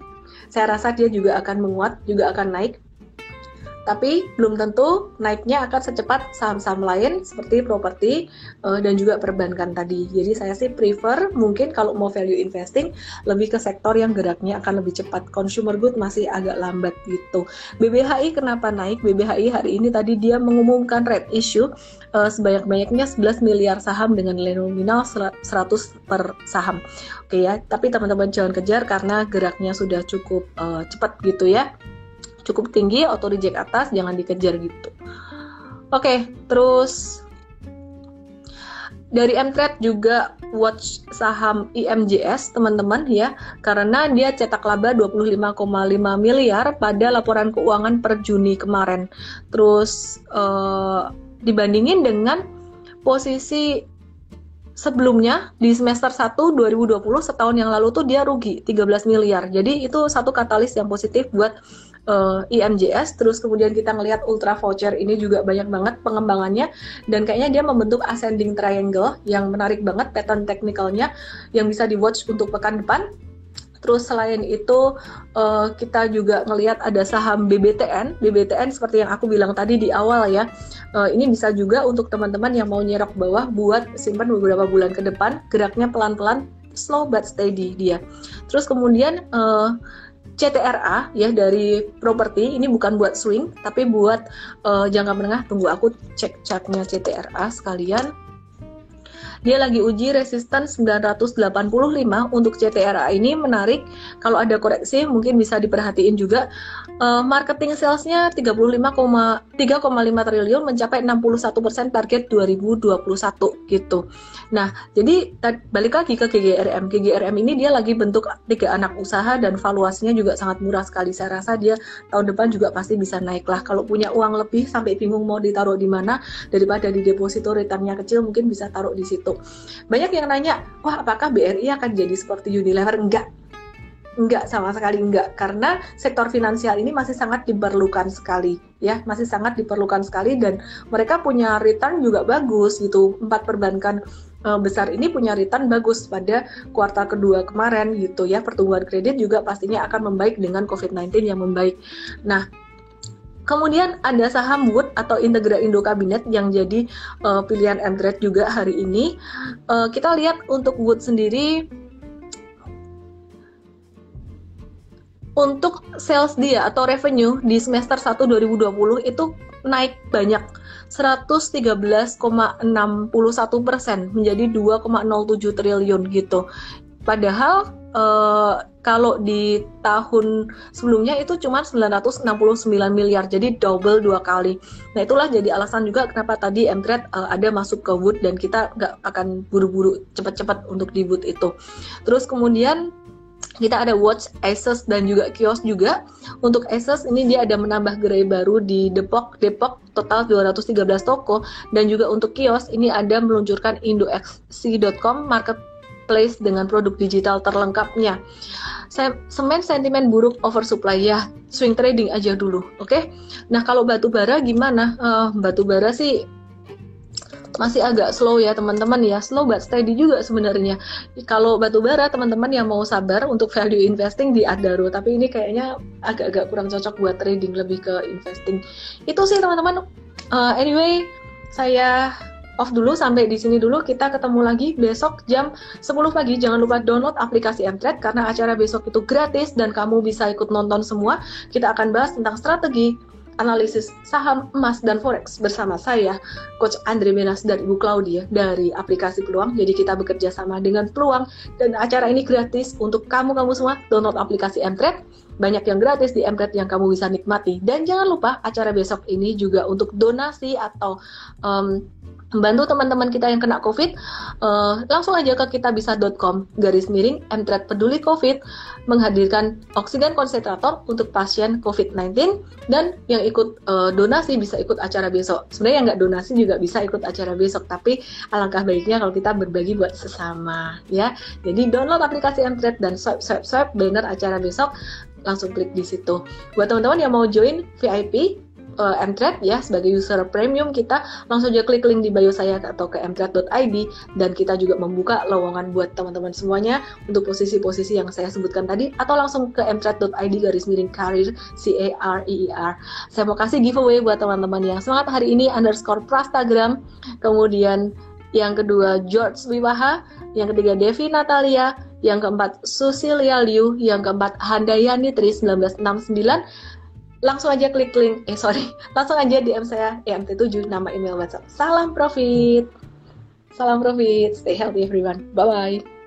saya rasa dia juga akan menguat, juga akan naik tapi belum tentu naiknya akan secepat saham-saham lain seperti properti uh, dan juga perbankan tadi. Jadi saya sih prefer mungkin kalau mau value investing lebih ke sektor yang geraknya akan lebih cepat. Consumer good masih agak lambat gitu. BBHI kenapa naik? BBHI hari ini tadi dia mengumumkan red issue uh, sebanyak-banyaknya 11 miliar saham dengan nilai nominal 100 per saham. Oke ya, tapi teman-teman jangan kejar karena geraknya sudah cukup uh, cepat gitu ya cukup tinggi auto reject atas jangan dikejar gitu oke okay, terus dari Mtrade juga watch saham IMJS teman-teman ya karena dia cetak laba 25,5 miliar pada laporan keuangan per Juni kemarin. Terus uh, dibandingin dengan posisi sebelumnya di semester 1 2020 setahun yang lalu tuh dia rugi 13 miliar. Jadi itu satu katalis yang positif buat uh, eh, IMJS terus kemudian kita ngelihat ultra voucher ini juga banyak banget pengembangannya dan kayaknya dia membentuk ascending triangle yang menarik banget pattern teknikalnya yang bisa di watch untuk pekan depan Terus selain itu uh, kita juga ngelihat ada saham BBTN. BBTN seperti yang aku bilang tadi di awal ya. Uh, ini bisa juga untuk teman-teman yang mau nyerok bawah buat simpan beberapa bulan ke depan. Geraknya pelan-pelan, slow but steady dia. Terus kemudian uh, CTRA ya dari properti ini bukan buat swing tapi buat uh, jangka menengah tunggu aku cek chartnya CTRA sekalian dia lagi uji resisten 985 untuk CTRA ini menarik. Kalau ada koreksi mungkin bisa diperhatiin juga. Uh, marketing salesnya 35,3,5 triliun mencapai 61% target 2021 gitu. Nah, jadi balik lagi ke GGRM. GGRM ini dia lagi bentuk tiga anak usaha dan valuasinya juga sangat murah sekali. Saya rasa dia tahun depan juga pasti bisa naik lah. Kalau punya uang lebih sampai bingung mau ditaruh di mana daripada di deposito returnnya kecil mungkin bisa taruh di situ. Banyak yang nanya, wah apakah BRI akan jadi seperti Unilever? Enggak. Enggak sama sekali enggak karena sektor finansial ini masih sangat diperlukan sekali ya masih sangat diperlukan sekali dan mereka punya return juga bagus gitu empat perbankan uh, besar ini punya return bagus pada kuartal kedua kemarin gitu ya pertumbuhan kredit juga pastinya akan membaik dengan COVID-19 yang membaik. Nah, Kemudian ada saham Wood atau Integra Indo Kabinet yang jadi uh, pilihan Mtrade juga hari ini. Uh, kita lihat untuk Wood sendiri untuk sales dia atau revenue di semester 1 2020 itu naik banyak 113,61 persen menjadi 2,07 triliun gitu. Padahal uh, kalau di tahun sebelumnya itu cuma 969 miliar, jadi double dua kali. Nah itulah jadi alasan juga kenapa tadi Mtrade uh, ada masuk ke Wood dan kita nggak akan buru-buru cepat-cepat untuk di Wood itu. Terus kemudian kita ada Watch, Asus dan juga Kios juga. Untuk Asus ini dia ada menambah gerai baru di Depok, Depok total 213 toko dan juga untuk Kios ini ada meluncurkan IndoXC.com market marketplace dengan produk digital terlengkapnya. Semen sentimen buruk oversupply ya, swing trading aja dulu, oke? Okay? Nah kalau batu bara gimana? Uh, batu bara sih masih agak slow ya teman-teman ya. Slow but steady juga sebenarnya. Kalau batu bara teman-teman yang mau sabar untuk value investing di Adaro tapi ini kayaknya agak-agak kurang cocok buat trading lebih ke investing. Itu sih teman-teman. Uh, anyway saya off dulu sampai di sini dulu. Kita ketemu lagi besok jam 10 pagi. Jangan lupa download aplikasi Mtrade karena acara besok itu gratis dan kamu bisa ikut nonton semua. Kita akan bahas tentang strategi analisis saham, emas, dan forex bersama saya, Coach Andre Menas dan Ibu Claudia dari aplikasi Peluang. Jadi kita bekerja sama dengan Peluang dan acara ini gratis untuk kamu-kamu semua. Download aplikasi Mtrade, banyak yang gratis di Mtrade yang kamu bisa nikmati. Dan jangan lupa acara besok ini juga untuk donasi atau um, membantu teman-teman kita yang kena COVID, uh, langsung aja ke kitabisa.com garis miring Mtrade Peduli COVID menghadirkan oksigen konsentrator untuk pasien COVID-19 dan yang ikut uh, donasi bisa ikut acara besok. Sebenarnya yang nggak donasi juga bisa ikut acara besok, tapi alangkah baiknya kalau kita berbagi buat sesama ya. Jadi download aplikasi Mtrade dan swipe swipe swipe banner acara besok langsung klik di situ. Buat teman-teman yang mau join VIP uh, Mtrade ya sebagai user premium kita langsung aja klik link di bio saya atau ke mtrade.id dan kita juga membuka lowongan buat teman-teman semuanya untuk posisi-posisi yang saya sebutkan tadi atau langsung ke mtrade.id garis miring karir C A R E E R. Saya mau kasih giveaway buat teman-teman yang semangat hari ini underscore prastagram kemudian yang kedua George Wiwaha, yang ketiga Devi Natalia, yang keempat Susilia Liu, yang keempat Handayani Tri 1969, langsung aja klik link, eh sorry, langsung aja DM saya EMT7 nama email WhatsApp. Salam profit. Salam profit. Stay healthy everyone. Bye bye.